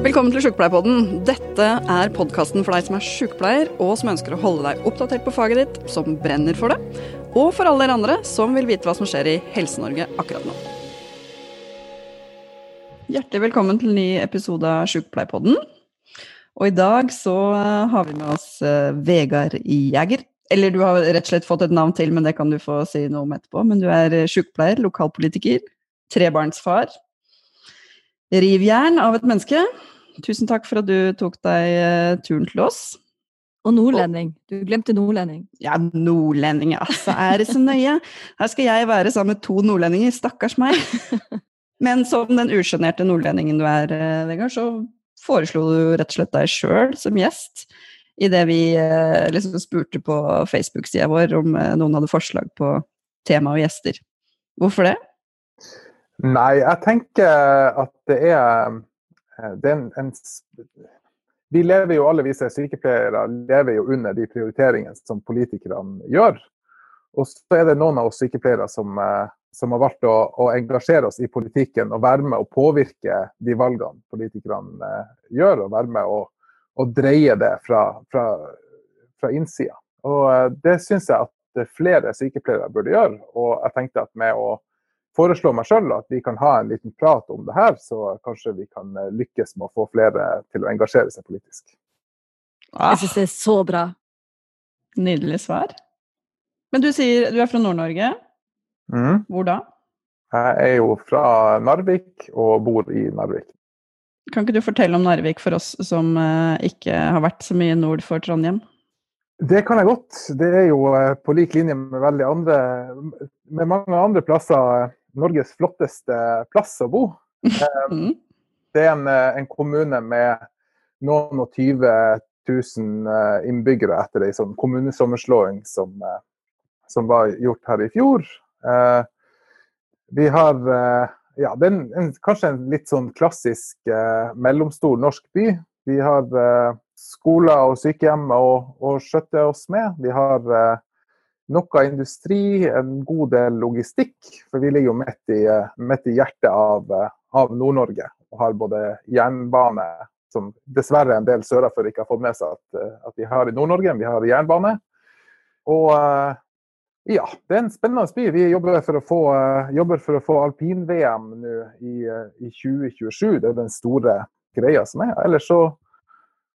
Velkommen til Sjukepleierpodden. Dette er podkasten for deg som er sjukepleier, og som ønsker å holde deg oppdatert på faget ditt, som brenner for det, og for alle dere andre som vil vite hva som skjer i Helse-Norge akkurat nå. Hjertelig velkommen til ny episode av Sjukepleierpodden. Og i dag så eh, har vi med oss eh, Vegard Jæger. Eller du har rett og slett fått et navn til, men det kan du få si noe om etterpå. Men du er eh, sjukepleier, lokalpolitiker, trebarnsfar. Rivjern av et menneske. Tusen takk for at du tok deg turen til oss. Og nordlending. Du glemte nordlending. Ja, nordlending, altså. Er det så nøye? Her skal jeg være sammen med to nordlendinger. Stakkars meg. Men som den usjenerte nordlendingen du er, Vegard, så foreslo du rett og slett deg sjøl som gjest idet vi eh, liksom spurte på Facebook-sida vår om eh, noen hadde forslag på tema og gjester. Hvorfor det? Nei, jeg tenker at det er, eh, det er en, en, Vi lever jo alle, vi som er sykepleiere, lever jo under de prioriteringene som politikerne gjør. Og så er det noen av oss sykepleiere som som har valgt å, å, engasjere oss i politikken og være med å påvirke de valgene politikerne eh, gjør, og være med å, å dreie det fra, fra, fra innsida. Og eh, Det syns jeg at flere sykepleiere burde gjøre. Og jeg tenkte at med å foreslå meg sjøl at vi kan ha en liten prat om det her, så kanskje vi kan eh, lykkes med å få flere til å engasjere seg politisk. Ah. Jeg syns det er så bra. Nydelig svar. Men du sier du er fra Nord-Norge. Mm. Hvor da? Jeg er jo fra Narvik og bor i Narvik. Kan ikke du fortelle om Narvik for oss som uh, ikke har vært så mye nord for Trondheim? Det kan jeg godt. Det er jo uh, på lik linje med, andre, med mange andre plasser Norges flotteste plass å bo. mm. Det er en, en, kommune med noen og tyve tusen innbyggere etter ei sånn kommunesammenslåing som, som var gjort her i fjor. Eh, vi har eh, ja, det er en, en, kanskje en litt sånn klassisk eh, mellomstor norsk by. Vi har eh, skoler og sykehjem å, å skjøtte oss med. Vi har eh, noe industri, en god del logistikk. For vi ligger jo midt i, midt i hjertet av, av Nord-Norge og har både jernbane, som dessverre en del sørafor ikke har fått med seg at, at vi har i Nord-Norge, vi har jernbane. Og ja, det er en spennende by. Vi jobber for å få, uh, få alpin-VM nå i, uh, i, 2027. Det er den store greia som er. Ellers så,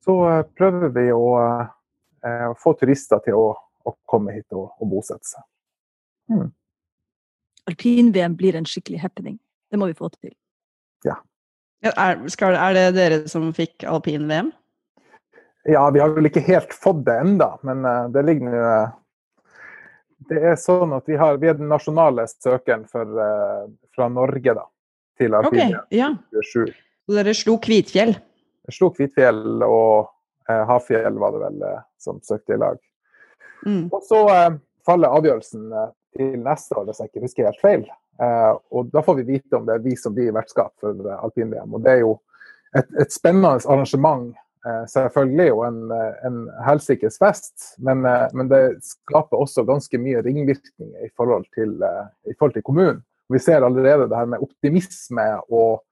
så prøver vi å få turister til å, å komme hit og, og, bosette seg. Hmm. Alpin-VM blir en skikkelig happening. Det må vi få til. Ja. Er, skal, er det dere som fikk alpin-VM? Ja, vi har vel ikke helt fått det enda, men det ligger nå det er sånn at vi, har, vi er den nasjonale søkeren for, uh, fra Norge da, til Alpine okay, ja. 27. Så dere slo Kvitfjell? Jeg slo Kvitfjell og uh, Hafjell var det vel uh, som søkte i lag. Mm. Og så faller avgjørelsen til neste år, hvis jeg ikke husker helt feil. og da får vi vite om det er vi som blir vertskap for alpin-VM. Og det er jo et, et spennende arrangement Eh, selvfølgelig og en, eh, en helsikes fest, men, eh, men, det skaper også ganske mye ringvirkninger i forhold til, i forhold til kommunen. Vi ser allerede det her med optimisme og,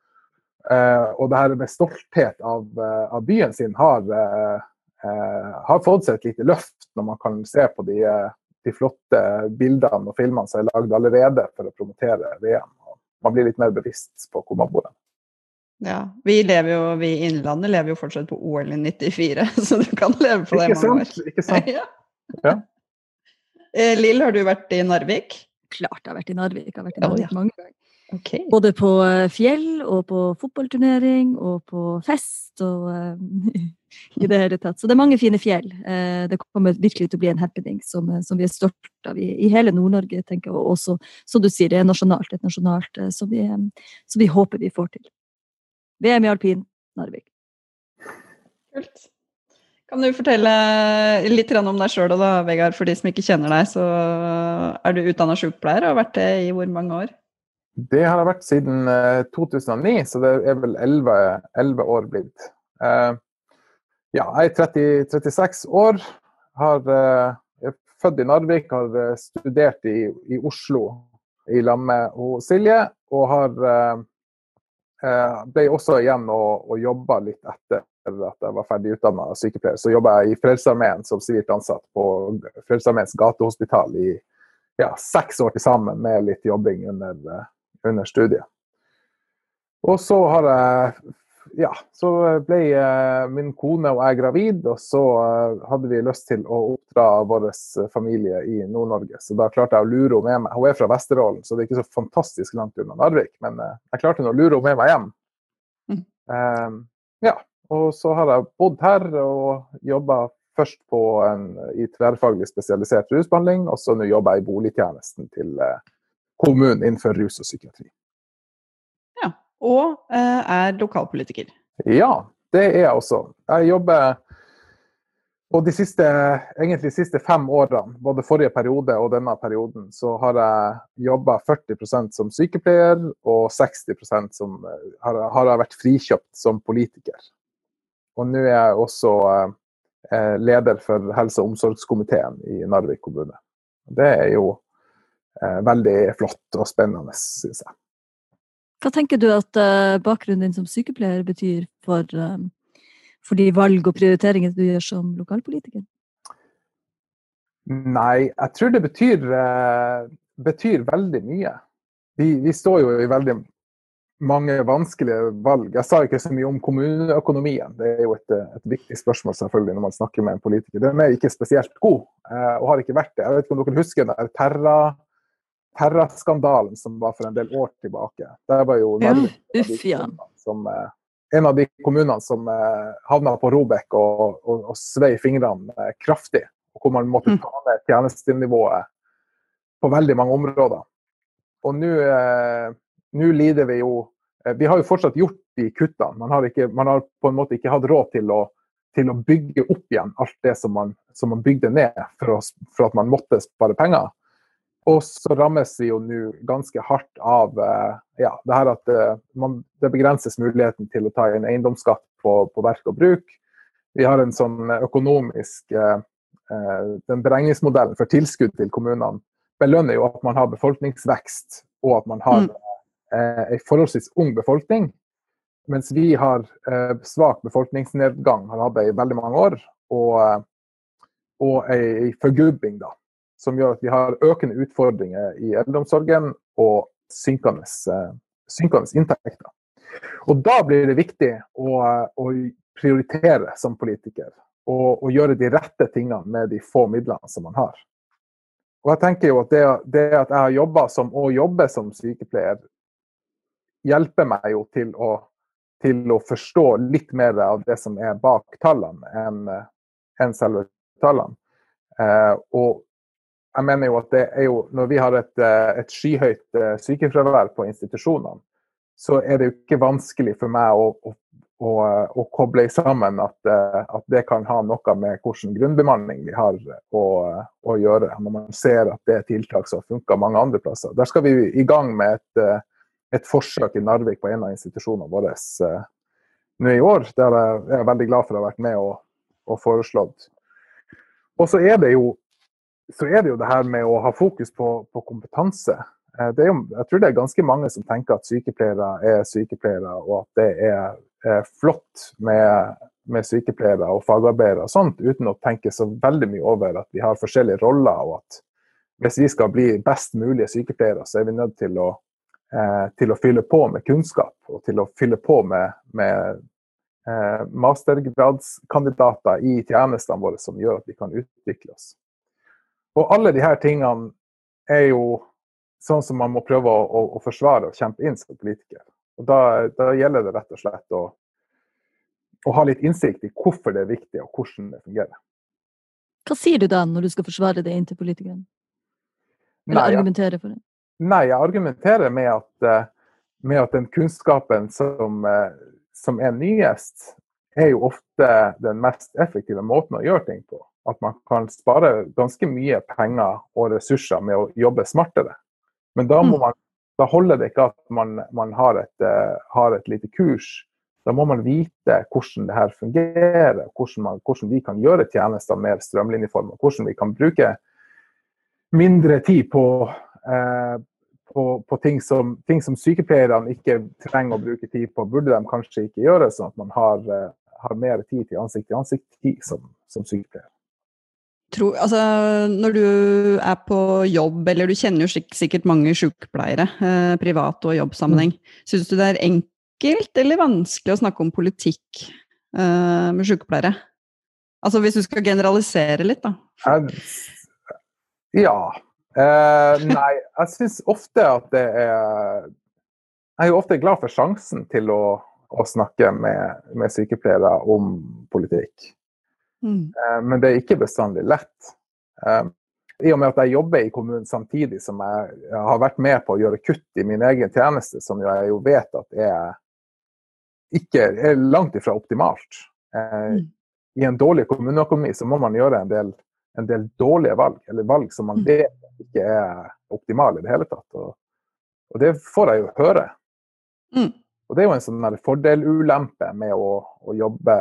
og det her med stolthet av, av byen sin har, har, fått seg et lite løft når man kan se på de, de flotte bildene og filmene som er lagd allerede for å promotere VM. Man blir litt mer bevisst på hvor man bor. Ja, vi lever jo, vi i Innlandet lever jo fortsatt på OL i 94, så du kan leve på det ikke mange sant, år. Ikke sant. ja. ja. Eh, Lill, har du vært i Narvik? Klart jeg har vært i Narvik. Jeg har vært i Narvik ja, ja. mange ganger. Okay. Både på eh, fjell og på fotballturnering og på fest og uh, i det hele tatt. Så det er mange fine fjell. Uh, det kommer virkelig til å bli en happening som, som vi er stolt av i, i hele Nord-Norge, tenker jeg. Og også, som du sier, det er nasjonalt, et nasjonalt som, vi, som vi håper vi får til. VM i alpin, Narvik. Kult. Kan du fortelle litt om deg sjøl, Vegard, for de som ikke kjenner deg. Så er du utdanna sykepleier og har vært det i hvor mange år? Det har jeg vært siden 2009, eh, så det er vel 11, 11 år blitt. Uh, ja, jeg er 30, 36 år. Har, uh, er født i Narvik, har studert i, i Oslo i lag med Silje. Og har uh, ble også igjen og, og jobba litt etter at jeg var ferdig utdanna sykepleier. Så jobba jeg i Frelsesarmeen som sivilt ansatt på Frelsesarmeens gatehospital i ja, seks år til sammen, med litt jobbing under, under studiet. Og så har jeg ja, så ble uh, min kone og jeg gravid, og så uh, hadde vi lyst til å oppdra vår familie i Nord-Norge. Så da klarte jeg å lure henne med meg. Hun er fra Vesterålen, så det er ikke så fantastisk langt unna Narvik. Men uh, jeg klarte å lure henne med meg hjem. Mm. ja, og så har jeg bodd her og jobba først på en, i tverrfaglig spesialisert rusbehandling, og så nå jobber jeg i boligtjenesten til kommunen innenfor rus og psykiatri Ja, og eh, er lokalpolitiker. Ja, det er jeg også. Jeg jobber og de siste, egentlig de siste fem årene, både forrige periode og denne perioden, så har jeg jobba 40% som sykepleier, og 60% som har, har jeg vært frikjøpt som politiker. Og nå er jeg også eh, leder for helse- og omsorgskomiteen i Narvik kommune. Det er jo veldig flott og spennende, syns jeg. Hva tenker du at uh, bakgrunnen din som sykepleier betyr for, um, for, de valg og prioriteringer du gjør som lokalpolitiker? Nei, jeg tror det betyr, betyr veldig mye. Vi, vi, står jo i veldig mange vanskelige valg. Jeg sa ikke så mye om kommuneøkonomien. Det er jo et, et viktig spørsmål selvfølgelig når man snakker med en politiker. Den er ikke spesielt god, og har ikke vært det. Jeg vet ikke om dere husker den Terra Terra-skandalen som var for en del år tilbake. Der var jo Narvik ja, som, eh, en av de kommunene som eh, havna på Robek og, og, og svei fingrene eh, kraftig. Hvor man måtte mm. ta ned tjenestenivået på veldig mange områder. Og nå lider vi jo Vi har jo fortsatt gjort de kuttene. Man har, ikke, man har på en måte ikke hatt råd til å, til å bygge opp igjen alt det som man, som man bygde ned for, å, for at man måtte spare penger. Og så rammes vi jo nå ganske hardt av eh, ja, det her at eh, man, det begrenses muligheten til å ta inn eiendomsskatt på, på verk og bruk. Vi har en sånn økonomisk eh, Den beregningsmodellen for tilskudd til kommunene belønner jo at man har befolkningsvekst og at man har mm. en forholdsvis ung befolkning. Mens vi har svak befolkningsnedgang, har hatt det i veldig mange år, og, og ei forgubbing, da som gjør at vi har økende utfordringer i eldreomsorgen og synkende, eh, synkende inntekter. Og Da blir det viktig å, å prioritere som politiker og, og, gjøre de rette tingene med de få midlene som man har. Og jeg tenker jo at Det, det at jeg har jobba som, og jobber som sykepleier, hjelper meg jo til å, til å forstå litt mer av det som er bak tallene, enn en selve tallene. Eh, og jeg mener jo at det er jo, Når vi har et, eh, et skyhøyt eh, sykefravær på institusjonene, så er det jo ikke vanskelig for meg å, å, å, å koble sammen at, eh, at, det kan ha noe med hvilken grunnbemanning vi har å, gjøre. Når man ser at det er tiltak som funka mange andre plasser. Der skal vi i gang med et, et forsøk i Narvik på en av institusjonene våre nå i år. Der jeg er veldig glad for å ha vært med og, og foreslått. Og så er det jo så er det jo det her med å ha fokus på, på kompetanse. Eh, jo, jeg tror det er ganske mange som tenker at sykepleiere er sykepleiere, og at det er, er flott med, med, sykepleiere og fagarbeidere og sånt, uten å tenke så veldig mye over at vi har forskjellige roller, og at hvis vi skal bli best mulige sykepleiere, så er vi nødt til å, eh, til å fylle på med kunnskap, og til å fylle på med, med eh, mastergradskandidater i tjenestene våre som gjør at vi kan utvikle oss. Og alle de her tingene er jo sånn som man må prøve å, å, å forsvare og kjempe inn som politiker. Og da, da, gjelder det rett og slett å, å, ha litt innsikt i hvorfor det er viktig, og hvordan det fungerer. Hva sier du da når du skal forsvare det inn til politikerne? Eller Nei, argumentere for det? Nei, jeg argumenterer med at, eh, med at den kunnskapen som, eh, som er nyest, er jo ofte den mest effektive måten å gjøre ting på at man kan spare ganske mye penger og ressurser med å jobbe smartere. Men da, må man, da holder det ikke at man, man har, et, uh, har, et, lite kurs. Da må man vite hvordan det her fungerer, hvordan, man, hvordan vi kan gjøre tjenester mer strømlinjeforma. Hvordan vi kan bruke mindre tid på, eh, på, på ting, som, ting, som, sykepleierne ikke trenger å bruke tid på, burde de kanskje ikke gjøre, sånn at man har, har mer tid til ansikt-til-ansikt-tid som, som sykepleier. Tror, altså, når du er på jobb, eller du kjenner jo sikkert mange sykepleiere, eh, privat og jobbsammenheng, mm. syns du det er enkelt eller vanskelig å snakke om politikk eh, med sykepleiere? Altså hvis du skal generalisere litt, da. Ja. Eh, nei, jeg syns ofte at det er Jeg er jo ofte glad for sjansen til å, å snakke med, med sykepleiere om politikk. Mm. Eh, men det er ikke bestandig lett. Eh, I og med at jeg jobber i kommunen samtidig som jeg har vært med på å gjøre kutt i min egen tjeneste, som jeg jo vet at er, ikke, er langt ifra optimalt. Eh, mm. I en dårlig kommuneøkonomi så må man gjøre en del, en del dårlige valg, eller valg som man mm. vet ikke er optimale i det hele tatt. Og, og det får jeg jo høre. Mm. Og det er jo en sånn fordel-ulempe med å, å jobbe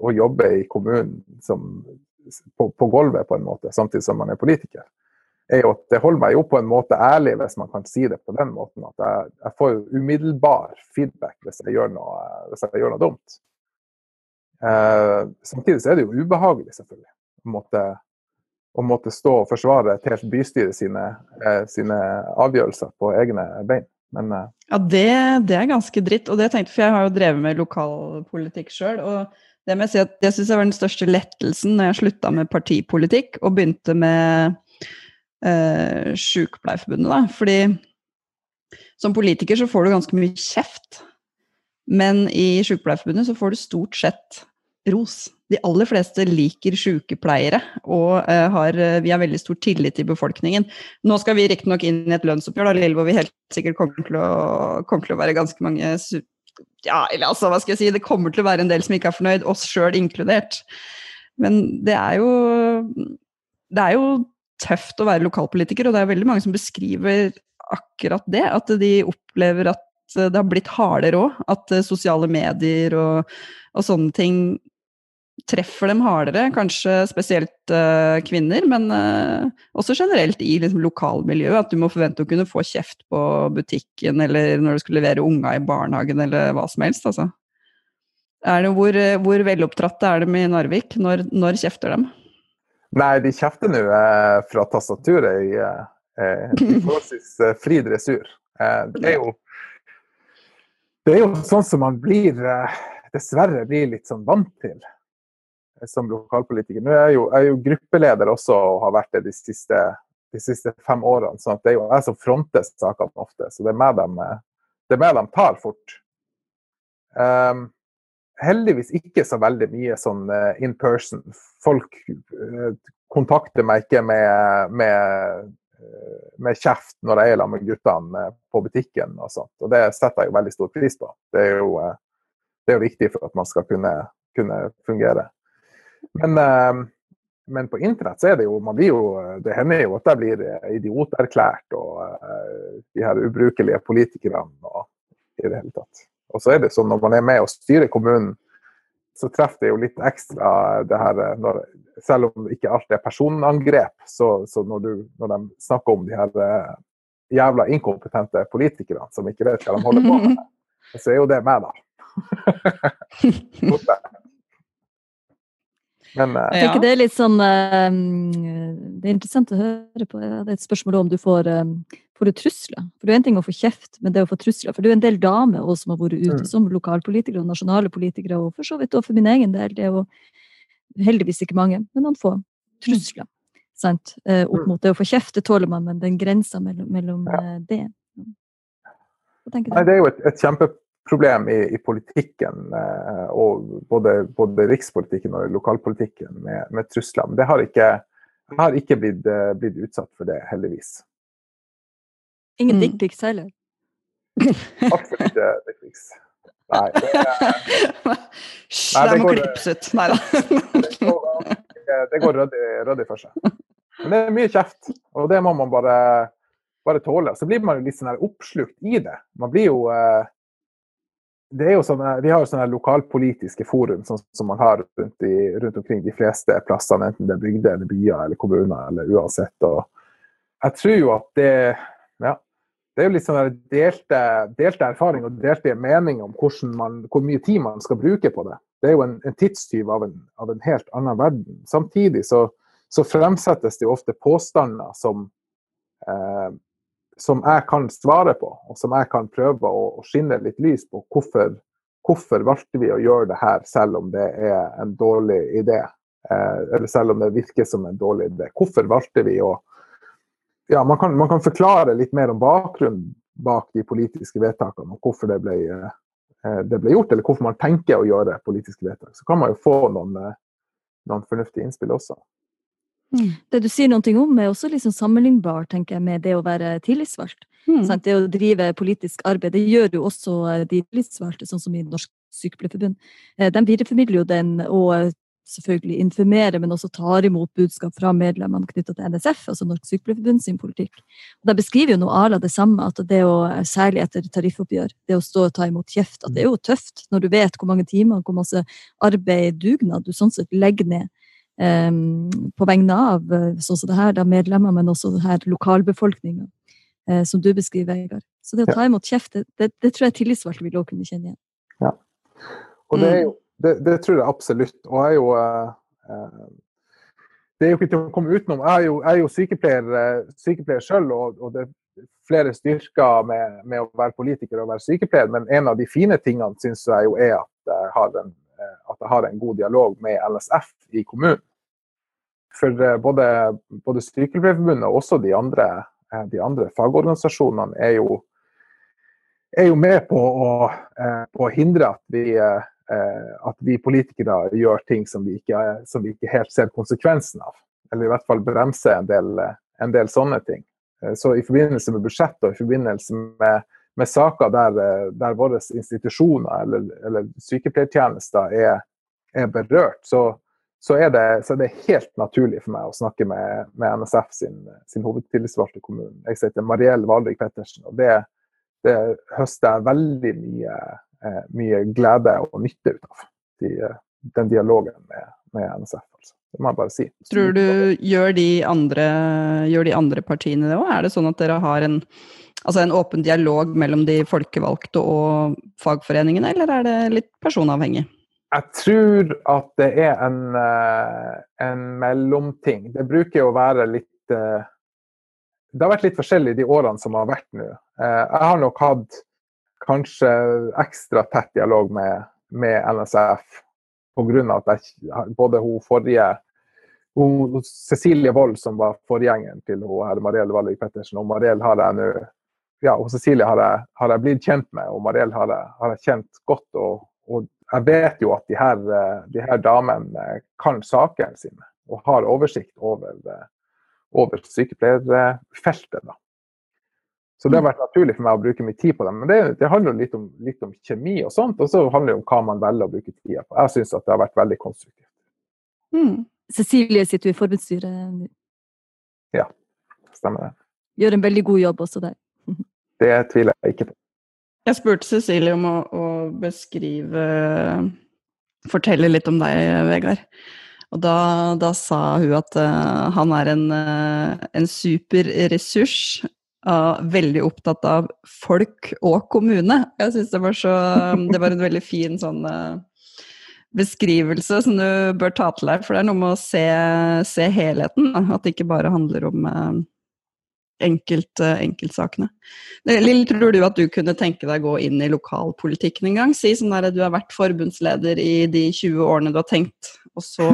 å jobbe i kommunen som, på, på, gulvet, på en måte, samtidig som man er politiker, er jo at det holder meg jo på en måte ærlig, hvis man kan si det på den måten. At jeg, jeg får umiddelbar feedback hvis jeg gjør noe, jeg gjør noe dumt. Eh, samtidig så er det jo ubehagelig, selvfølgelig. Å måtte, å måtte stå og forsvare et helt bystyre sine, eh, sine avgjørelser på egne bein. Men, eh, ja, det, det, er ganske dritt. Og det tenkte for jeg har jo drevet med lokalpolitikk sjøl. Og det må jeg si at jeg syns var den største lettelsen når jeg slutta med partipolitikk og begynte med eh, Sykepleierforbundet. Da. Fordi som politiker så får du ganske mye kjeft. Men i Sykepleierforbundet så får du stort sett ros. De aller fleste liker sykepleiere, og eh, har, uh, vi har veldig stor tillit til befolkningen. Nå skal vi riktignok inn i et lønnsoppgjør, da, hvor vi helt sikkert kommer til å, kommer til å være ganske mange ja, eller altså, hva skal jeg si, det kommer til å være en del som ikke er fornøyd, oss sjøl inkludert. Men det er jo Det er jo tøft å være lokalpolitiker, og det er veldig mange som beskriver akkurat det. At de opplever at det har blitt hardere òg. At sosiale medier og, og sånne ting treffer dem hardere, kanskje spesielt uh, kvinner, men uh, også generelt i liksom, lokalmiljøet. At du må forvente å kunne få kjeft på butikken eller når du skal levere unga i barnehagen eller hva som helst. Altså. Det, hvor, hvor veloppdratte er de i Narvik? Når, når kjefter de? Nei, de kjefter nå eh, fra tastaturet i, eh, i forholdsvis eh, fri dressur. Eh, det er jo det er jo sånn som man blir dessverre blir litt sånn vant til som lokalpolitiker. Nå er jeg, jo, jeg er jo gruppeleder også og har vært det de siste, de siste fem årene. så det er jo jeg som fronter sakene ofte. Så det er meg de, det er meg de tar fort. Um, heldigvis ikke så veldig mye sånn uh, in person. Folk kontakter meg ikke med, med, med kjeft når jeg er sammen med guttene på butikken og sånt. Og det setter jeg jo veldig stor pris på. Det er jo, det er jo viktig for at man skal kunne, kunne fungere. Men, eh, men, på internett så er det jo man blir jo, Det hender jo at jeg blir idioterklært og eh, de her ubrukelige politikerne og i det hele tatt. Og så er det sånn når man er med og styrer kommunen, så treffer det jo litt ekstra det her eh, når, Selv om ikke alt er personangrep, så, så når, du, når, de snakker om de her jævla inkompetente politikerne som ikke vet hva de holder på med, så er jo det meg, da. Men, uh, jeg tenker det er litt sånn uh, Det er interessant å høre på. Det er et spørsmål om du får, um, får du trusler. For Det er en ting å få kjeft, men det å få trusler For det er en del damer også som har vært ute mm. som lokalpolitikere og nasjonale politikere, og for så vidt også for min egen del. Det er jo heldigvis ikke mange, men noen få trusler. Sant? Uh, opp mm. mot det å få kjeft, det tåler man, men den grensa mellom, mellom ja. det Nei, det er jo et, et kjempe problem i, i politikken, eh, og både, både, rikspolitikken og lokalpolitikken, med, med trusler. Men det har ikke, har ikke blitt, eh, blitt, utsatt for det, heldigvis. Ingen mm. dickpics heller? Absolutt ikke dickpics. Nei. Det, Hysj, det må klippes ut. Nei da. det går ryddig for seg. Men det er mye kjeft, og det må man bare, bare tåle. Så blir man jo litt sånn oppslukt i det. Man blir jo eh, det er jo sånne, Vi har jo sånne lokalpolitiske forum som, som man har rundt, i, rundt, omkring de fleste plassene, enten det er bygder eller byer eller kommuner eller uansett. og Jeg tror jo at det ja, det er jo litt sånn delte, delte erfaring og delte meninger om man, hvor mye tid man skal bruke på det. Det er jo en, en tidstyv av, av, en helt annen verden. Samtidig så, så fremsettes det jo ofte påstander som, eh, som jeg kan svare på, og som jeg kan prøve å, å skinne litt lys på. Hvorfor, hvorfor valgte vi å gjøre det her, selv om det er en dårlig idé? Eh, eller selv om det virker som en dårlig idé. Hvorfor valgte vi å ja, man kan, man kan, forklare litt mer om bakgrunnen bak de politiske vedtakene, og hvorfor det ble, eh, det ble, gjort, eller hvorfor man tenker å gjøre politiske vedtak. Så kan man jo få noen, eh, noen fornuftige innspill også. Mm. Det du sier noe om, er også liksom sammenlignbart tenker jeg, med det å være tillitsvalgt. Mm. Det å drive politisk arbeid. Det gjør jo også eh, de tillitsvalgte, sånn som i Norsk Sykepleierforbund. De videreformidler jo den og selvfølgelig informerer, men også tar imot budskap fra medlemmene knytta til NSF, altså Norsk Sykepleierforbund sin politikk. Og De beskriver jo noe av det samme, at det å, særlig etter tariffoppgjør, det å stå og ta imot kjeft, at det er jo tøft når du vet hvor mange timer, hvor masse arbeid, dugnad, du sånn sett legger ned på vegne av sånn som det her, da medlemmer, men også det her lokalbefolkninga, uh, som du beskriver, Vegard. Så det å ta imot kjeft, det, det, det tror jeg tillitsvalgte vil også kunne kjenne igjen. Ja. Og det jo det, det, tror jeg absolutt. Og jeg er jo eh, Det er jo ikke til å komme utenom. Jeg er jo, jeg er jo sykepleier, eh, sykepleier selv, og, og, det er flere styrker med, med, å være politiker og være sykepleier, men en av de fine tingene syns jeg jo er at jeg, har en, eh, at jeg har en god dialog med LSF i kommunen. For eh, både, både Sykepleierforbundet og også de andre, de andre fagorganisasjonene er jo, er jo med på å, på å hindre at vi Eh, at vi politikere gjør ting som vi, ikke, som vi, ikke, helt ser konsekvensen av. Eller i hvert fall bremse en del, en del sånne ting. Eh, så i forbindelse med budsjett og i forbindelse med, med saker der, eh, der våre institusjoner eller, eller sykepleiertjenester er, er berørt, så, så, er det, så, er det, helt naturlig for meg å snakke med, med NSF sin, sin hovedtillitsvalgte i kommunen. Jeg heter Mariell Valvik Pettersen. og det, det høster jeg veldig mye Eh, mye glede og nytte ut av. De, den dialogen med, med NSF. Altså. Det må jeg bare si. Tror du gjør de andre, gjør de andre partiene det òg? Er det sånn at dere har en, altså en åpen dialog mellom de folkevalgte og fagforeningene, eller er det litt personavhengig? Jeg tror at det er en, eh, en mellomting. Det bruker jo å være litt Det har vært litt forskjellig de årene som har vært nå. Jeg har nok hatt kanskje ekstra tett dialog med, med NSF pga. at jeg, både hun forrige hun, Cecilie Wold, som var forgjengeren til hun, Mariell Valvik Pettersen, og Mariell har jeg nå ja, og Cecilie har jeg, har jeg, blitt kjent med, og Mariell har har jeg kjent godt. Og, og, jeg vet jo at de her, de her damene kan sakene sine og har oversikt over, over sykepleierfeltet. Da. Så det har vært naturlig for meg å bruke mye tid på det. Men det, det handler litt om, litt om, kjemi og sånt, og så handler det om hva man velger å bruke tida på. Jeg syns det har vært veldig konstruktivt. Mm. Cecilie sitter i forbundsstyret nå. Ja, stemmer det. Gjør en veldig god jobb også der. Det tviler jeg ikke på. Jeg spurte Cecilie om å, å beskrive Fortelle litt om deg, Vegard. Og da, da, sa hun at uh, han er en, uh, en superressurs uh, veldig opptatt av folk og kommune. Jeg syns det var så Det var en veldig fin sånn uh, beskrivelse som du bør ta til deg. For det er noe med å se, se helheten. Da. At det ikke bare handler om enkelt, enkeltsakene. Lill, tror du at du kunne tenke deg å gå inn i lokalpolitikken en gang? Si sånn der du har vært forbundsleder i de 20 årene du har tenkt, og så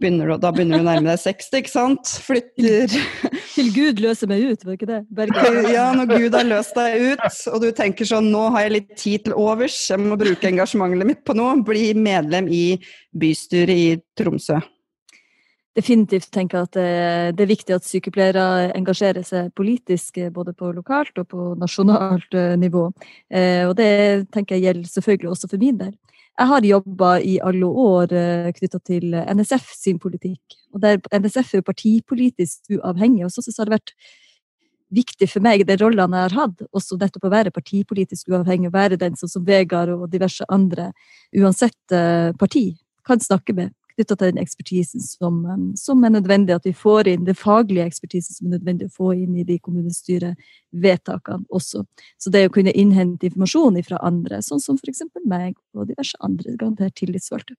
begynner du, da begynner du å nærme deg 60, ikke sant? Flytter Til Gud løser meg ut, var ikke det? Berger. Ja, når Gud har løst deg ut, og du tenker sånn nå har jeg litt tid til overs, jeg må bruke engasjementet mitt på noe, bli medlem i bystyret i Tromsø. Definitivt tenker at det er viktig at sykepleiere engasjerer seg politisk, både på lokalt og på nasjonalt eh, nivå. Eh, og det tenker jeg gjelder selvfølgelig også for min del. Jeg har jobba i alle år eh, knytta til NSF sin politikk. Og der NSF er jo partipolitisk uavhengig. Og så har det vært viktig for meg, de rollene jeg har hatt, også nettopp å være partipolitisk uavhengig, være den som, som Vegard og diverse andre, uansett parti, kan snakke med knytta til den ekspertisen som, som, er nødvendig at vi får inn, det faglige ekspertisen som er nødvendig å få inn i de kommunestyrevedtakene også. Så det å kunne innhente informasjon fra andre, sånn som f.eks. meg og diverse andre garantert tillitsvalgte.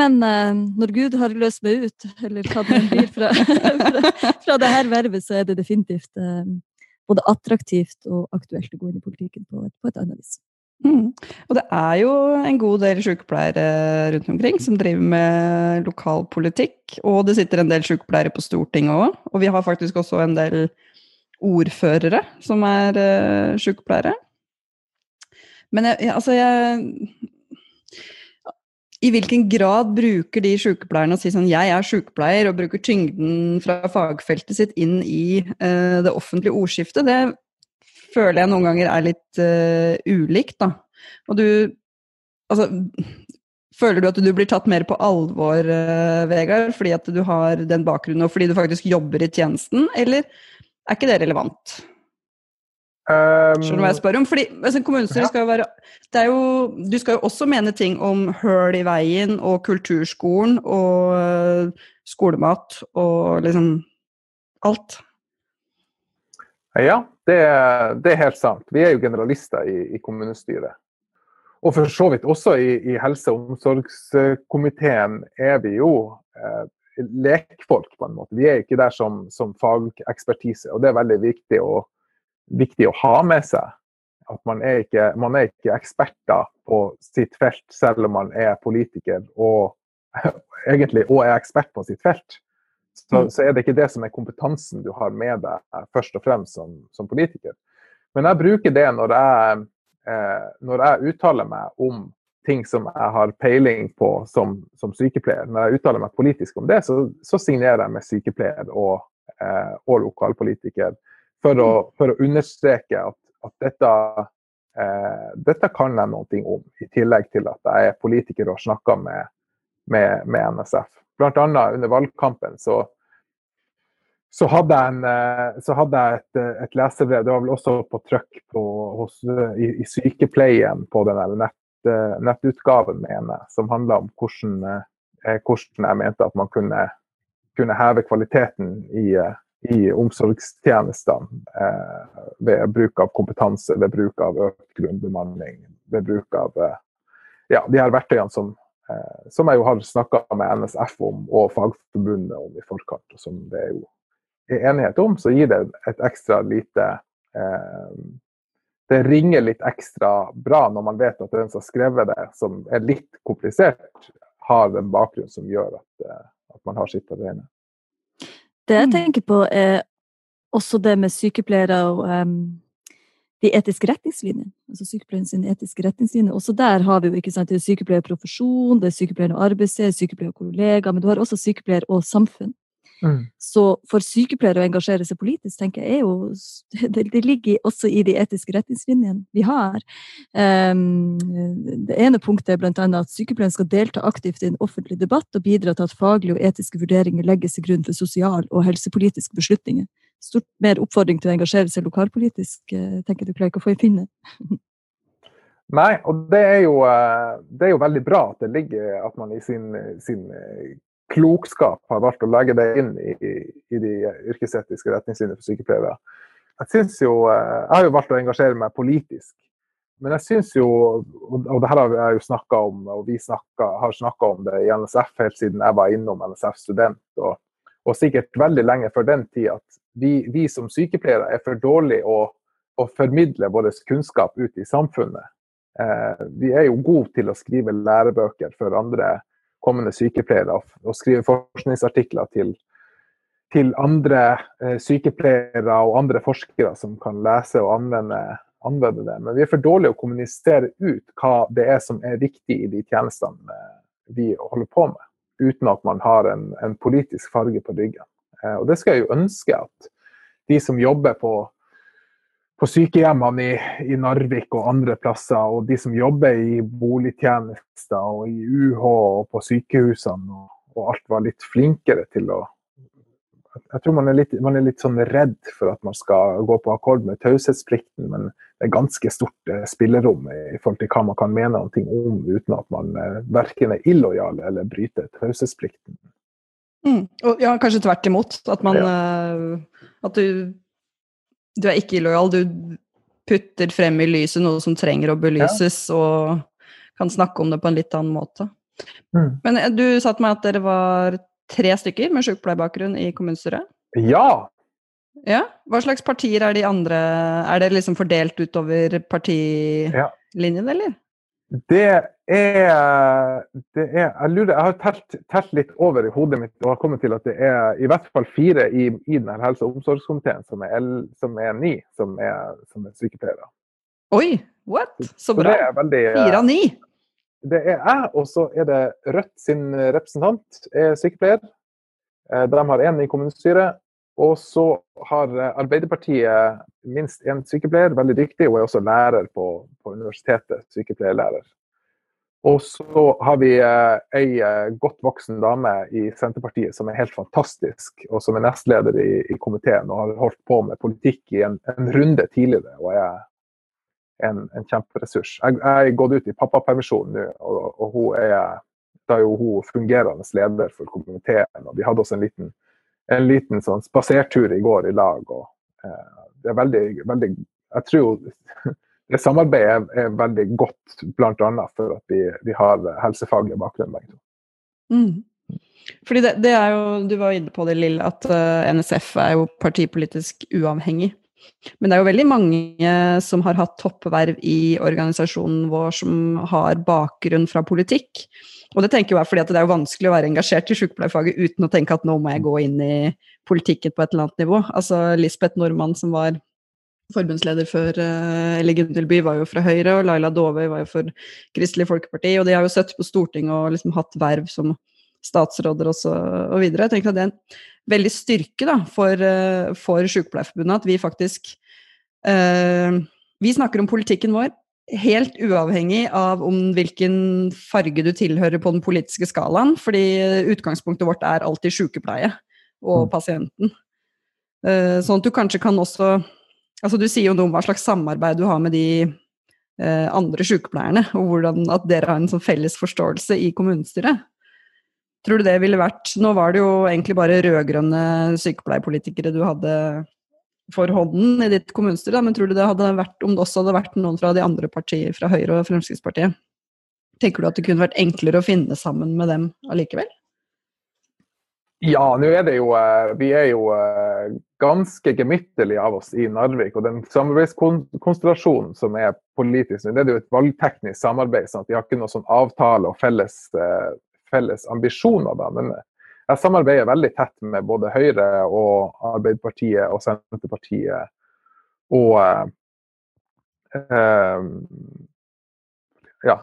Men uh, når Gud har løst meg ut, eller hva det blir fra, fra, fra det her vervet, så er det definitivt uh, både attraktivt og aktuelt å gå inn i politikken på et, på et annet vis. Mm. Og det er jo en god del sykepleiere rundt omkring som driver med lokalpolitikk. Og det sitter en del sykepleiere på Stortinget òg. Og vi har faktisk også en del ordførere som er uh, sykepleiere. Men jeg, altså jeg i hvilken grad bruker de sykepleierne å si sånn jeg er sykepleier, og bruker tyngden fra fagfeltet sitt inn i uh, det offentlige ordskiftet, det føler jeg noen ganger er litt uh, ulikt, da. Og du Altså, føler du at du blir tatt mer på alvor, uh, Vegard, fordi at du har den bakgrunnen, og fordi du faktisk jobber i tjenesten, eller er ikke det relevant? Um, Skjønner du hva jeg spør om? Fordi altså, Kommunestyret ja. skal jo være jo, Du skal jo også mene ting om høl i veien og kulturskolen og uh, skolemat og liksom alt. Ja, det, det, er helt sant. Vi er jo generalister i, i kommunestyret. Og for så vidt også i, i helse- og omsorgskomiteen er vi jo eh, lekfolk, på en måte. Vi er ikke der som, som fagekspertise, og det er veldig viktig å viktig å ha med seg. At man er ikke, man er ikke eksperter på sitt felt, selv om man er politiker og egentlig og er ekspert på sitt felt. Så, mm. så, er det ikke det som er kompetansen du har med deg først og fremst som, som politiker. Men jeg bruker det når jeg, eh, når jeg uttaler meg om ting som jeg har peiling på som, som sykepleier. Når jeg uttaler meg politisk om det, så, så signerer jeg med sykepleier og, eh, og lokalpolitiker for å, for å understreke at, at dette, eh, dette, kan jeg noe om, i tillegg til at jeg er politiker og snakker med, med, med NSF. Blant annet under valgkampen så, så hadde jeg, en, eh, så hadde jeg et, et, lesebrev, det var vel også på trykk på, hos, i, i, sykepleien på den nett, eh, nettutgaven, mener jeg, som handla om hvordan, eh, hvordan, jeg mente at man kunne, kunne heve kvaliteten i, i omsorgstjenestene eh, ved bruk av kompetanse, ved bruk av økt grunnbemanning, ved bruk av eh, ja, de her verktøyene som, eh, som jeg jo har snakka med NSF om og Fagforbundet om i forkant, og som det er jo er enighet om, så gir det et ekstra lite eh, Det ringer litt ekstra bra når man vet at den som har skrevet det, som er litt komplisert, har en bakgrunn som gjør at, eh, at man har sitt på det. Det jeg mm. tenker på, er også det med sykepleiere og um, de etiske retningslinjene. Altså sykepleierens etiske retningslinjer. Også der har vi jo ikke sant, det er sykepleierprofesjon, det er sykepleier og arbeidssted, sykepleier og kollegaer, men du har også sykepleier og samfunn. Mm. Så for sykepleiere å engasjere seg politisk, tenker jeg, er jo Det, det ligger også i de etiske retningslinjene vi har. Um, det ene punktet er bl.a. at sykepleieren skal delta aktivt i en offentlig debatt og bidra til at faglige og etiske vurderinger legges til grunn for sosial- og helsepolitiske beslutninger. Stort mer oppfordring til å engasjere seg lokalpolitisk, eh, tenker du klarer ikke å få i finne. Nei, og det er, jo, eh, det er, jo, veldig bra at det ligger at man i sin, sin klokskap har valgt å legge det inn i, i de yrkesetiske retningslinjene for sykepleiere. Jeg, jo, eh, jeg har jo valgt å engasjere meg politisk. Men jeg syns jo, og det her har jeg jo snakka om, og vi snakket, har snakka om det i NSF helt siden jeg var innom NSF student, og, og sikkert veldig lenge før den tid, at vi, vi som sykepleiere er for dårlige å, å formidle vår kunnskap ut i samfunnet. Eh, vi er jo gode til å skrive lærebøker for andre kommende sykepleiere og skrive forskningsartikler til, til andre eh, sykepleiere og andre forskere som kan lese og anvende, anvende, det. Men vi er for dårlige å kommunisere ut hva det er som er viktig i de tjenestene eh, vi holder på med, uten at man har en, en politisk farge på ryggen. Eh, og det skal jeg jo ønske at de som jobber på på sykehjemmene i, i, Narvik og andre plasser, og de som jobber i boligtjenester og i UH og på sykehusene og, og alt var litt flinkere til å jeg tror man er, litt, man er, litt, sånn redd for at man skal gå på akkord med taushetsplikten, men det er ganske stort eh, spillerom i forhold til hva man kan mene noe om uten at man eh, verken er illojal eller bryter taushetsplikten. Mm. Og ja, kanskje tvert imot. At man ja. uh, At du, du er ikke illojal. Du putter frem i lyset noe som trenger å belyses, ja. og kan snakke om det på en litt annen måte. Mm. Men du sa til meg at dere var tre stykker med sykepleierbakgrunn i kommunestyret? Ja! Ja, Hva slags partier er de andre Er det liksom fordelt utover partilinjen, eller? Det er, det er, Jeg lurer, jeg har telt, telt, litt over i hodet mitt og har kommet til at det er i hvert fall fire i, i denne helse- og omsorgskomiteen som er, som er ni som er, som er sykepleiere. Oi! What? Så bra. veldig, Fire av ni? Det er jeg, og så er det Rødt sin representant, er sykepleier. Eh, de har én i kommunestyret. Og så har Arbeiderpartiet minst én sykepleier, veldig dyktig, og er også lærer på, på universitetet. Sykepleierlærer. Og så har vi eh, ei eh, godt voksen dame i Senterpartiet som er helt fantastisk, og som er nestleder i, i komiteen og har holdt på med politikk i en, en runde tidligere. og er en, en kjemperessurs. Jeg, er gått ut i pappapermisjon nå, og, og hun er, da er jo hun fungerende leder for komiteen. og Vi hadde også en liten, en liten sånn spasertur i går i lag. og eh, det er veldig, veldig Jeg tror det samarbeidet er, er veldig godt, bl.a. for at vi, vi har helsefaglig bakgrunn begge to. Mm. Fordi det, det, er jo, Du var inne på det, Lill, at uh, eh, NSF er jo partipolitisk uavhengig. Men det er jo veldig mange som har hatt toppverv i organisasjonen vår som har bakgrunn fra politikk. Og det tenker jeg fordi det er jo vanskelig å være engasjert i sykepleierfaget uten å tenke at nå må jeg gå inn i politikken på et eller annet nivå. Altså Lisbeth Normann som var forbundsleder for eh, eller Gunhild var jo fra Høyre, og Laila Dovøy var jo for Kristelig Folkeparti. Og de har jo sittet på Stortinget og liksom hatt verv som statsråder og så og videre. Jeg tenker at det er en veldig styrke da, for, eh, for Sykepleierforbundet at vi faktisk uh, Vi snakker om politikken vår helt uavhengig av om hvilken farge du tilhører på den politiske skalaen, fordi utgangspunktet vårt er alltid sykepleie og mm. pasienten. Uh, sånn at du kanskje kan også Altså, du sier jo noe om hva slags samarbeid du har med de uh, andre sykepleierne, og hvordan at dere har en sånn felles forståelse i kommunestyret. Tror du det ville vært Nå var det jo egentlig bare rød-grønne sykepleierpolitikere du hadde for hånden i ditt kommunestyre, men tror du det hadde vært om det også hadde vært noen fra de andre partier, fra Høyre og Fremskrittspartiet? Tenker du at det kunne vært enklere å finne sammen med dem allikevel? Ja, nå er det jo eh, Vi er jo eh, ganske gemyttlige av oss i Narvik. Og den samarbeidskonstellasjonen som er politisk, det er jo et valgteknisk samarbeid. sånn at Vi har ikke noen sånn avtale og felles eh, felles ambisjoner. Da. Men jeg samarbeider veldig tett med både Høyre og Arbeiderpartiet og Senterpartiet. Og eh, ja.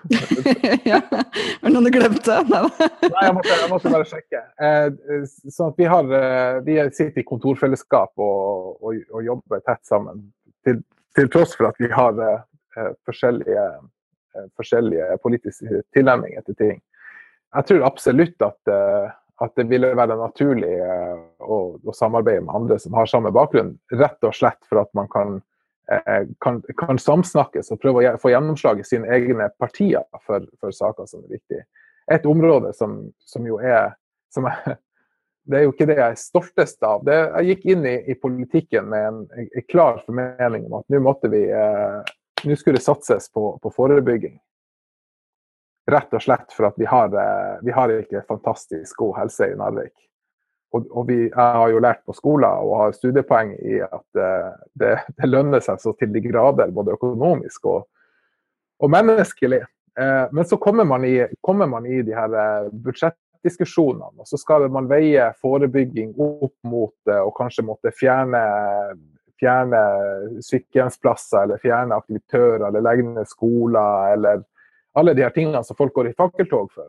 ja. Var det noe du glemte? Nei, jeg måtte, jeg måtte, bare sjekke. Eh, sånn at vi, har, eh, vi sitter i kontorfellesskap og, og, og jobber tett sammen. Til, til, tross for at vi har eh, forskjellige, eh, forskjellige politiske tilnærminger til ting jeg tror absolutt at, eh, at, det ville være naturlig eh, å, å, samarbeide med andre som har samme bakgrunn. Rett og slett for at man kan, eh, kan, kan samsnakkes og prøve å få gjennomslag i sine egne partier for, for saker som er viktige. Et område som, som jo er som jeg, Det er jo ikke det jeg er stoltest av. Det, jeg gikk inn i, i politikken med en, en, klar formening om at nå måtte vi nå skulle det satses på, på forebygging. Rett og slett for at vi har, eh, vi har ikke fantastisk god helse i Narvik. Og, og vi, jeg har jo lært på skolen og har studiepoeng i at uh, det, det, lønner seg så til de grader, både økonomisk og, og menneskelig. Uh, men så kommer man, i, kommer man i de her budsjettdiskusjonene, og så skal man veie forebygging opp mot og kanskje måtte fjerne, fjerne sykehjemsplasser, eller fjerne aktivitører, eller legge ned skoler, eller alle de her tingene som folk går i fakkeltog for.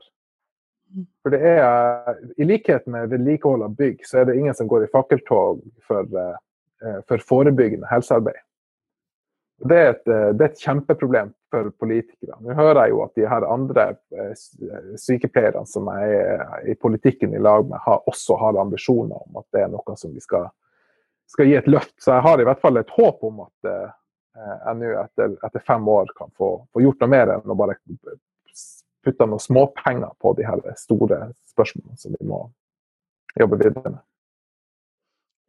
Mm. For det er, I likhet med vedlikehold av bygg, så er det ingen som går i fakkeltog for, eh, for forebyggende helsearbeid. Det er, et, det er et kjempeproblem for politikere. Nå hører jeg jo at de her andre sykepleierne som jeg er i politikken i lag med, har, også har ambisjoner om at det er noe som vi skal, skal gi et løft. Så jeg har i hvert fall et håp om at jeg nå etter, etter, fem år kan få, få, gjort noe mer enn å bare putte noen småpenger på de her store spørsmålene som vi må jobbe videre med.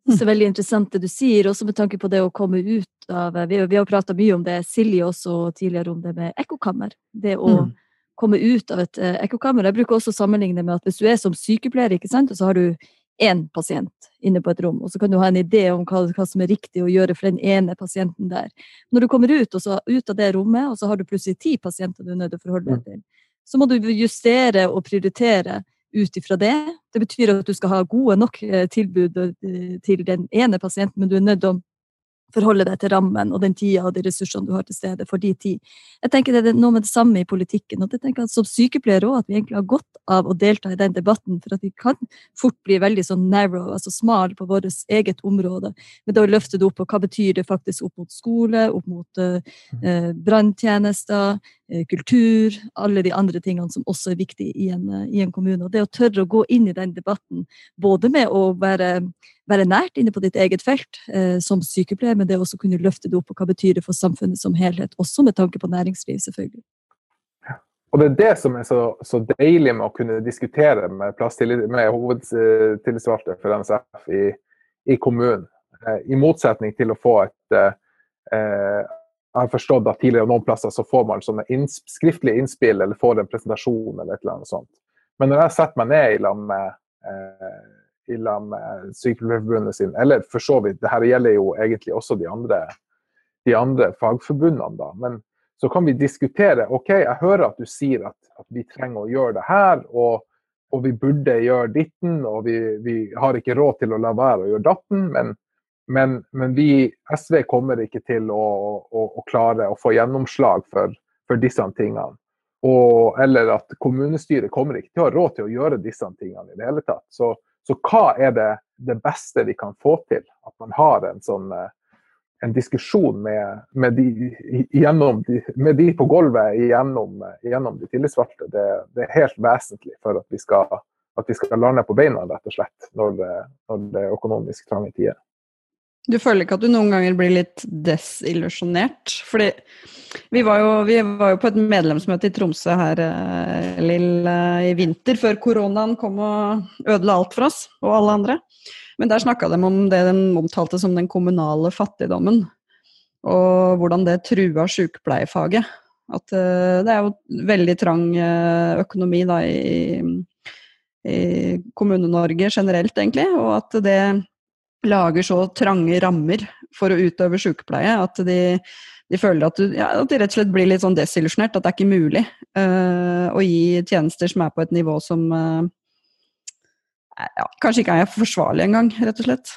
Det er veldig interessant det du sier, også med tanke på det å komme ut av Vi, vi har prata mye om det, Silje også tidligere, om det med ekkokammer. Det å mm. komme ut av et uh, ekkokammer. Jeg bruker også å sammenligne med at hvis du er som sykepleier, ikke sant, og så har du én pasient inne på et rom, og så kan du ha en idé om hva, hva, som er riktig å gjøre for den ene pasienten der. Når du kommer ut, så, ut av det rommet, og så har du plutselig ti pasienter du er nødt til å forholde deg mm. til, så må du justere og prioritere ut ifra det. Det betyr at du skal ha gode nok eh, tilbud eh, til den ene pasienten, men du er nødt til å forholde deg til rammen og den tida og de ressursene du har til stede for de tid. Jeg tenker Det er noe med det samme i politikken. og jeg tenker at Som sykepleiere òg, at vi egentlig har godt av å delta i den debatten, for at vi kan fort bli veldig sånn narrow, altså smal på vårt eget område. Men da løfter løfte det opp, og hva betyr det faktisk opp mot skole, opp mot uh, branntjenester, kultur, alle de andre tingene som også er viktige i en, uh, i en kommune. Og det å tørre å gå inn i den debatten, både med å være være nært inne på ditt eget felt eh, som sykepleier, men det å også kunne løfte det opp, og hva betyr det for samfunnet som helhet, også med tanke på næringsliv, selvfølgelig. Og Det er det som er så, så deilig med å kunne diskutere med, med hovedtillitsvalgte for NSF i, i kommunen. Eh, I motsetning til å få et eh, eh Jeg har forstått at tidligere noen plasser så får man sånne inns, skriftlige innspill eller får en presentasjon eller et eller annet sånt. Men når jeg setter meg ned i lag med eh, med Sykepleierforbundet sin, eller for så vidt, det her gjelder jo egentlig også de andre, de andre fagforbundene, da. Men så kan vi diskutere OK, jeg hører at du sier at, at vi trenger å gjøre det her, og, og vi burde gjøre ditten, og vi, vi, har ikke råd til å la være å gjøre datten. Men, men, men vi, SV kommer ikke til å, å, å klare å få gjennomslag for, for disse tingene. Og, eller at kommunestyret kommer ikke til å ha råd til å gjøre disse tingene i det hele tatt. Så så hva er det, det beste vi kan få til? At man har en sånn eh, en diskusjon med, med, de, gjennom med de på gulvet gjennom, gjennom de tillitsvalgte. Det, det, er helt vesentlig for at vi, skal, at vi skal lande på beina, rett og slett, når det, når det er økonomisk trange tider. Du føler ikke at du noen ganger blir litt desillusjonert? Fordi vi var, jo, vi var jo, på et medlemsmøte i Tromsø her eh, Lill, eh, i vinter, før koronaen kom og ødela alt for oss og alle andre. Men der snakka de om det de omtalte som den kommunale fattigdommen. Og hvordan det trua sykepleiefaget. At uh, det er jo veldig trang økonomi da i, i Kommune-Norge generelt, egentlig. Og at det lager så trange rammer for å utøve sykepleie at de, de føler at, du, ja, at, de rett og slett blir litt sånn desillusjonert. At det er ikke mulig uh, å gi tjenester som er på et nivå som uh, ja, kanskje ikke er forsvarlig engang, rett og slett.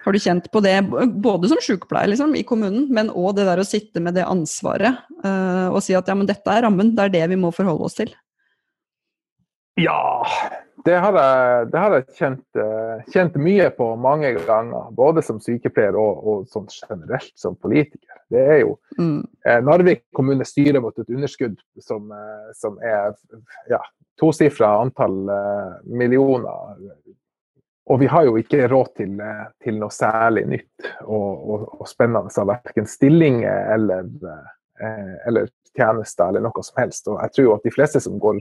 Har du kjent på det både som sykepleier liksom, i kommunen, men òg det der å sitte med det ansvaret uh, og si at ja, men dette er rammen, det er det vi må forholde oss til? Ja, det har jeg, det har jeg kjent, eh, kjent, mye på mange ganger. Både som sykepleier og, og sånn generelt som politiker. Det er jo mm. eh, Narvik kommune styrer mot et underskudd som, eh, som er ja, tosifra antall eh, millioner. Og vi har jo ikke råd til, til noe særlig nytt og, og, og spennende av verken stillinger eller, eh, eller tjenester eller noe som helst. Og jeg tror jo at de fleste som går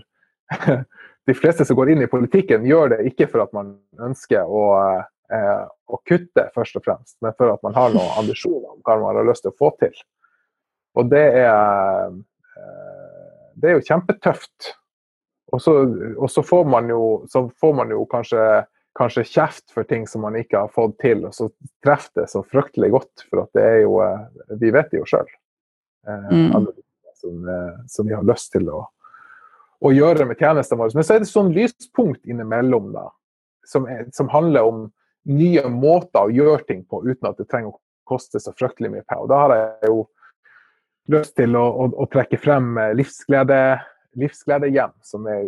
de fleste som går inn i politikken, gjør det ikke for at man ønsker å, eh, å kutte, først og fremst, men for at man har noen ambisjoner om hva man har lyst til å få til. Og det er, eh, det er jo kjempetøft. Og så, og så, får man jo, så får man jo kanskje, kanskje, kjeft for ting som man ikke har fått til, og så treffer det så fryktelig godt. For at det er jo eh, Vi vet det jo sjøl. Eh, mm. Som, eh, som vi har lyst til å å gjøre med tjenestene våre. Men så er det sånn lyspunkt innimellom da, som, er, som, handler om nye måter å gjøre ting på uten at det trenger å koste så fryktelig mye penger. Da har jeg jo lyst til å, å, å trekke frem livsglede, livsglede, livsgledehjem, som er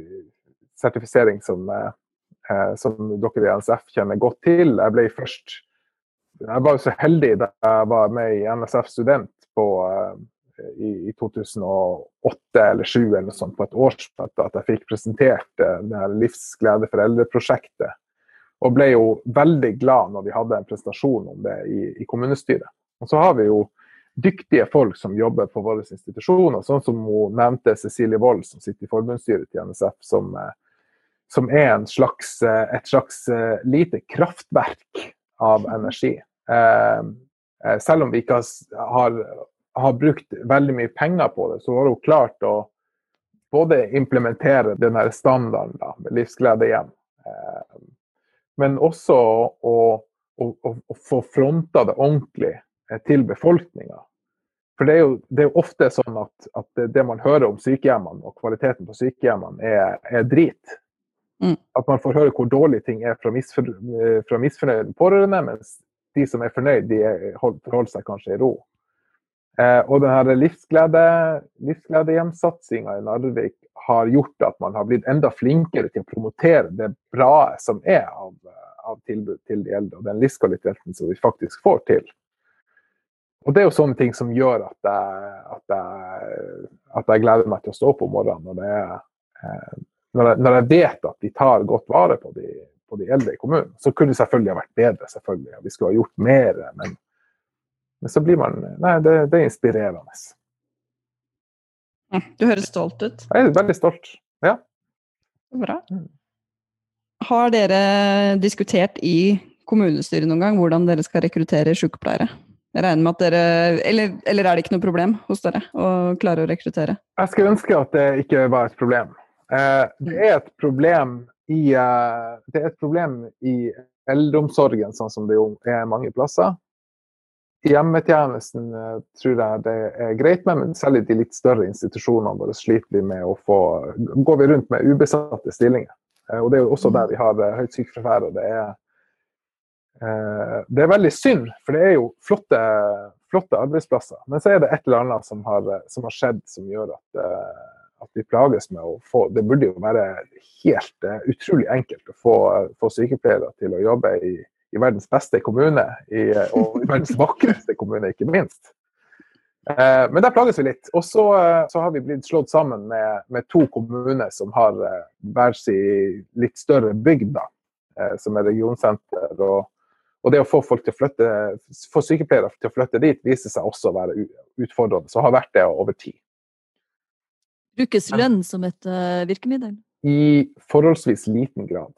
sertifisering som, eh, som dere i NSF kjenner godt til. Jeg ble først jeg var jo så heldig da jeg var med i NSF Student på, i, i 2008 eller 2007 eller noe sånt på et årsmøte at jeg fikk presentert det Livsglede foreldre-prosjektet. Og ble jo veldig glad når vi hadde en presentasjon om det i, i kommunestyret. Og så har vi jo dyktige folk som jobber på våre institusjoner, sånn som hun nevnte Cecilie Wold, som sitter i forbundsstyret til NSF, som, eh, som er slags, eh, et slags eh, lite kraftverk av energi. Selv om vi ikke har, har brukt veldig mye penger på det, så har hun klart å både implementere denne standarden da, med livsglede hjem, men også å, å, å få fronta det ordentlig til befolkninga. For det er, jo, det er jo, ofte sånn at, at, det man hører om sykehjemmene og kvaliteten på sykehjemmene, er, er drit. Mm. At man får høre hvor dårlige ting er fra, misfor, fra misfornøyde pårørende, mens de som er fornøyd, de forholder seg kanskje i ro. Eh, og denne livsglede, livsgledehjemsatsinga i Narvik har gjort at man har blitt enda flinkere til å promotere det bra som er av, av tilbud til de eldre, og den livskvaliteten som vi faktisk får til. Og det er jo sånne ting som gjør at jeg, at jeg, at jeg gleder meg til å stå opp om morgenen. Når, er, eh, når, jeg, når jeg, vet at de tar godt vare på de, på de, eldre i kommunen. Så kunne det selvfølgelig ha vært bedre, selvfølgelig. Vi skulle ha gjort mer. Men, men så blir man Nei, det, det er inspirerende. Du høres stolt ut. Jeg er veldig stolt. Ja. Bra. Mm. Har dere diskutert i kommunestyret noen gang hvordan dere skal rekruttere sykepleiere? Jeg regner med at dere eller, eller, er det ikke noe problem hos dere å klare å rekruttere? Jeg skulle ønske at det ikke var et problem. Eh, det er et problem i, eh, det er et problem i eldreomsorgen, sånn som det er mange plasser. I hjemmetjenesten eh, tror jeg det er greit med, men selv i de litt større institusjonene våre sliter vi med å få Går vi rundt med ubesatte stillinger. Og det er jo også mm. der vi har høyt sykefravær. og det er Eh, det er veldig synd, for det er jo flotte, flotte, arbeidsplasser. Men så er det et eller annet som har, som har skjedd som gjør at, eh, at, vi plages med å få Det burde jo være helt utrolig enkelt å få, få, sykepleiere til å jobbe i, i verdens beste kommune, i, og i verdens vakreste kommune, ikke minst. Eh, men der plages vi litt. Og så, uh, så, har vi blitt slått sammen med, med to kommuner som har hver sin litt større bygd, da, som er regionsenter. og og det å få folk til å flytte, få sykepleiere til å flytte dit, viser seg også å være utfordrende. Så har vært det over tid. Brukes lønn som et uh, virkemiddel? I forholdsvis liten grad.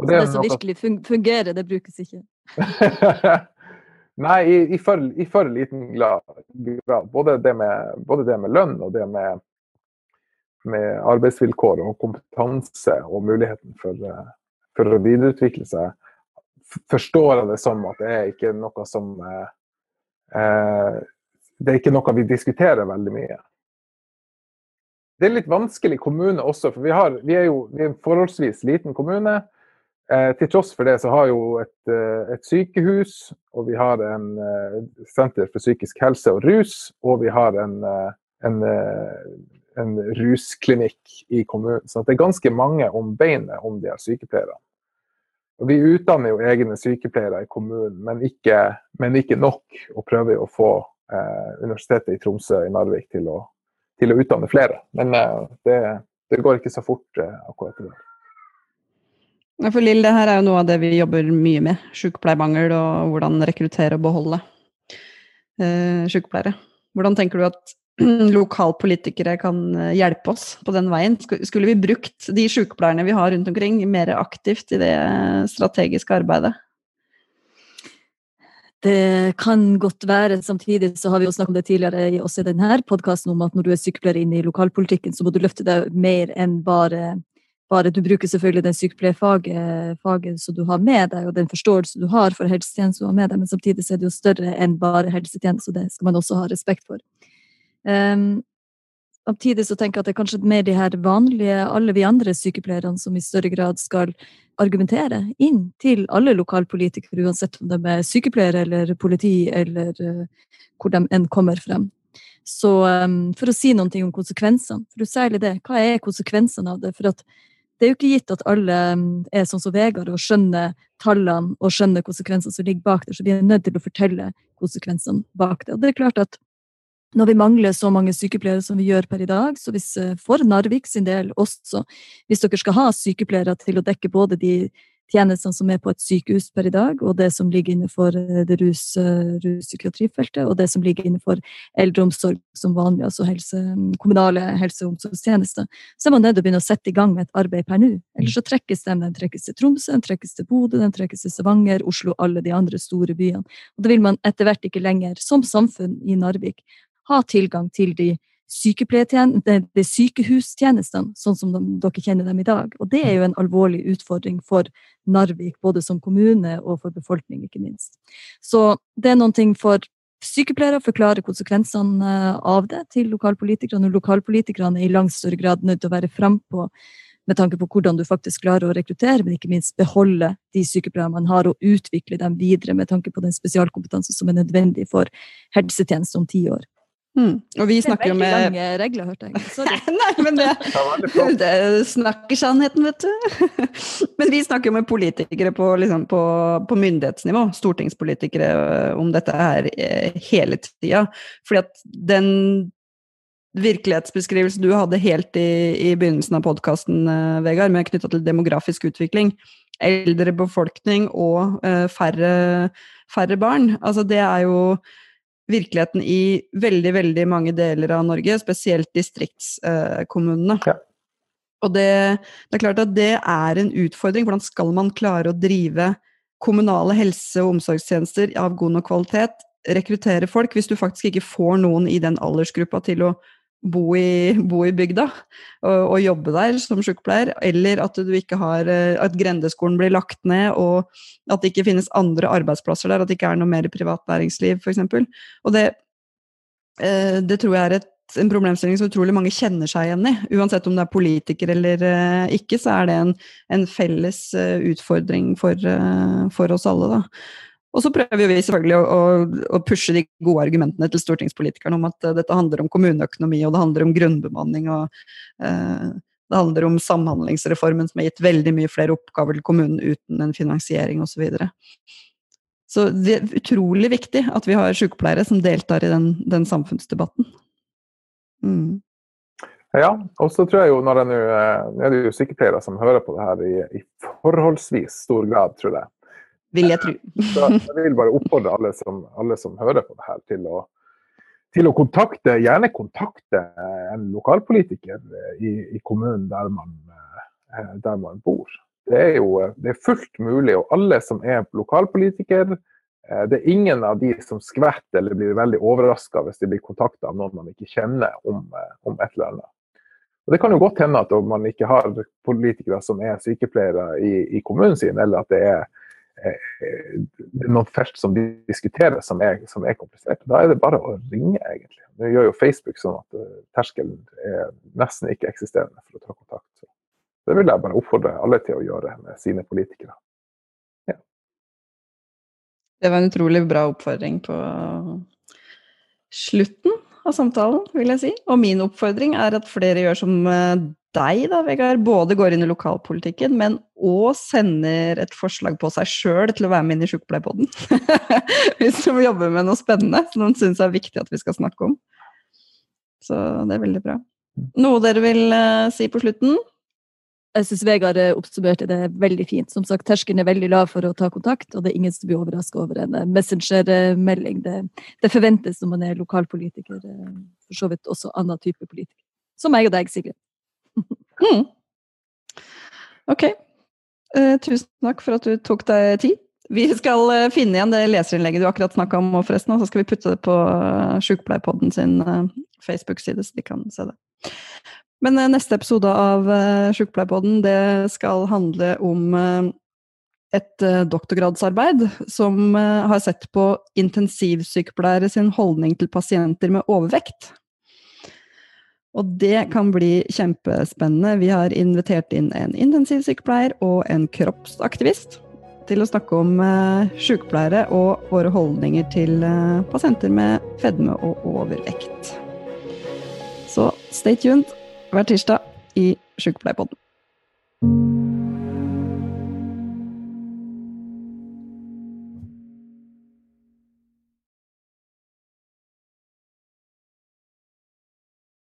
Og det, det som virkelig fungerer, det brukes ikke? Nei, i, i, for, i, for, liten grad. Både det, med, både det med lønn og det med, med, arbeidsvilkår og kompetanse og muligheten for, for å videreutvikle seg, forstår jeg det som at det er ikke noe som eh, eh, Det er ikke noe vi diskuterer veldig mye. Det er litt vanskelig kommune også, for vi, har, vi er jo vi er en forholdsvis liten kommune. Eh, til tross for det så har jo et, eh, et sykehus, og vi har en eh, senter for psykisk helse og rus, og vi har en, eh, en en rusklinikk i kommunen. Så det er ganske mange om beinet om de her sykepleierne. Og vi utdanner jo egne sykepleiere i kommunen, men ikke, men ikke nok. Og prøver å få eh, Universitetet i Tromsø i Narvik til å, til å utdanne flere. Men eh, det, det, går ikke så fort eh, akkurat i dag. For Lill, det her er jo noe av det vi jobber mye med. Sykepleiermangel og hvordan rekruttere og beholde eh, sykepleiere. Hvordan tenker du at lokalpolitikere kan eh, hjelpe oss på den veien. Skulle vi brukt de sykepleierne vi har rundt omkring, mer aktivt i det strategiske arbeidet? Det kan godt være. Samtidig så har vi jo snakket om det tidligere også i denne podkasten, om at når du er sykepleier inne i lokalpolitikken, så må du løfte deg mer enn bare, bare Du bruker selvfølgelig den sykepleierfaget som du har med deg, og den forståelse du har for helsetjenesten du har med deg, men samtidig er det jo større enn bare helsetjeneste, og det skal man også ha respekt for. Um, Samtidig så tenker jeg at det er kanskje mer de her vanlige, alle vi andre sykepleierne som i større grad skal argumentere inn til alle lokalpolitikere, uansett om de er sykepleiere eller politi eller uh, hvor de enn kommer frem. Så um, for å si noe om konsekvensene, for særlig det, hva er konsekvensene av det? For at det er jo ikke gitt at alle mm, er sånn som Vegard og skjønner tallene og skjønner konsekvensene som ligger bak det, så vi er nødt til å fortelle konsekvensene bak det. Og det er klart at når vi mangler så mange sykepleiere som vi gjør per i dag, så hvis eh, for Narvik sin del også, hvis dere skal ha sykepleiere til å dekke både de tjenestene som er på et sykehus per i dag, og det som ligger innenfor eh, det rus, eh, ruspsykiatrifeltet, og det som ligger innenfor eldreomsorg som vanlig, altså helse, kommunale helse- og omsorgstjenester, så er man nødt til å begynne å sette i gang med et arbeid per nå. Ellers så trekkes de. De trekkes til Tromsø, de trekkes til Bodø, de trekkes til Stavanger, Oslo, alle de andre store byene. Og da vil man etter hvert ikke lenger, som samfunn i Narvik, ha tilgang til de de sykehustjenestene, sånn som de, dere kjenner dem i dag. Og det er jo en alvorlig utfordring for Narvik, både som kommune og for befolkning, ikke minst. Så det er noen ting for sykepleiere å forklare konsekvensene eh, av det til lokalpolitikerne. Og lokalpolitikerne er i langt større grad nødt til å være frampå med tanke på hvordan du faktisk klarer å rekruttere, men ikke minst beholde de sykepleierne man har, og utvikle dem videre med tanke på den spesialkompetanse som er nødvendig for helsetjenesten om ti år. Mm. Og vi snakker jo med Det er veldig lange regler, hørte jeg. Sorry. Nei, men det, det snakker sannheten, vet du. Men vi snakker jo med politikere på, liksom, på, på myndighetsnivå, stortingspolitikere, øh, om dette her øh, hele tida. Fordi at den virkelighetsbeskrivelsen du hadde helt i, i begynnelsen av podkasten, øh, Vegard, med knytta til demografisk utvikling, eldre befolkning og uh, færre, færre barn, altså det er jo virkeligheten i veldig, veldig mange deler av Norge, spesielt distriktskommunene. Ja. Og det, det, er klart at det er en utfordring. Hvordan skal man klare å drive kommunale helse- og omsorgstjenester av god nok kvalitet? Rekruttere folk hvis du faktisk ikke får noen i den aldersgruppa til å bo i, bo i bygda og, og, jobbe der som sykepleier, eller at du ikke har eh, at grendeskolen blir lagt ned, og at det ikke finnes andre arbeidsplasser der, at det ikke er noe mer privat næringsliv, f.eks. Og det, eh, det tror jeg er et, en problemstilling som utrolig mange kjenner seg igjen i. Uansett om det er politiker eller eh, ikke, så er det en, en felles utfordring for, for oss alle. da. Og så prøver vi selvfølgelig å, å, pushe de gode argumentene til stortingspolitikerne om at uh, dette handler om kommuneøkonomi, og det handler om grunnbemanning, og uh, det handler om samhandlingsreformen som har gitt veldig mye flere oppgaver til kommunen uten en finansiering osv. Så det er utrolig viktig at vi har sykepleiere som deltar i den, den samfunnsdebatten. Mm. Ja, og så tror jeg jo når jeg eh, Nå er det jo sykepleiere som hører på det her i, i forholdsvis stor grad, tror jeg vil jeg tro. Så jeg vil bare oppfordre alle som, alle som hører på det her, til å, til å, kontakte, gjerne kontakte en lokalpolitiker i, i kommunen der man, eh, der man, bor. Det er jo det er fullt mulig, og alle som er lokalpolitiker, eh, det er ingen av de som skvetter eller blir veldig overraska hvis de blir kontakta av noen man ikke kjenner om, eh, om, et eller annet. Og Det kan jo godt hende at man ikke har politikere som er sykepleiere i, i kommunen sin, eller at det er det er noe felt som diskuteres som er, som er, komplisert. Da er det bare å ringe, egentlig. Nå gjør jo Facebook sånn at eh, terskelen er nesten ikke eksisterende for å ta kontakt. Så det vil jeg bare oppfordre alle til å gjøre med sine politikere. Ja. Det var en utrolig bra oppfordring på slutten av samtalen, vil jeg si. Og min oppfordring er at flere gjør som eh, deg, da, Vegard, både går inn i lokalpolitikken, men òg sender et forslag på seg sjøl til å være med inn i Sjukepleierpodden. Hvis de jobber med noe spennende som de syns er viktig at vi skal snakke om. Så det er veldig bra. Noe dere vil uh, si på slutten? Jeg syns Vegard oppsummerte det veldig fint. Som sagt, Terskelen er veldig lav for å ta kontakt, og det er ingen som blir overraska over en messengermelding. Det, det, forventes når man er lokalpolitiker, eh, for så vidt også annen type politiker. Som meg og deg, Sigrid. Mm. Ok. Uh, tusen takk for at du tok deg tid. Vi skal uh, finne igjen det leserinnlegget du akkurat snakka om, forresten, og så skal vi putte det på uh, Sjukepleierpodden sin Facebook-side, så de kan se det. Men neste episode av Sjukepleierpodden det skal handle om et doktorgradsarbeid som har sett på intensivsykepleiere sin holdning til pasienter med overvekt. Og det kan bli kjempespennende. Vi har invitert inn en intensivsykepleier og en kroppsaktivist til å snakke om uh, sykepleiere og våre holdninger til uh, pasienter med fedme og overvekt. Så stay tuned hver tirsdag i Sykepleierpodden.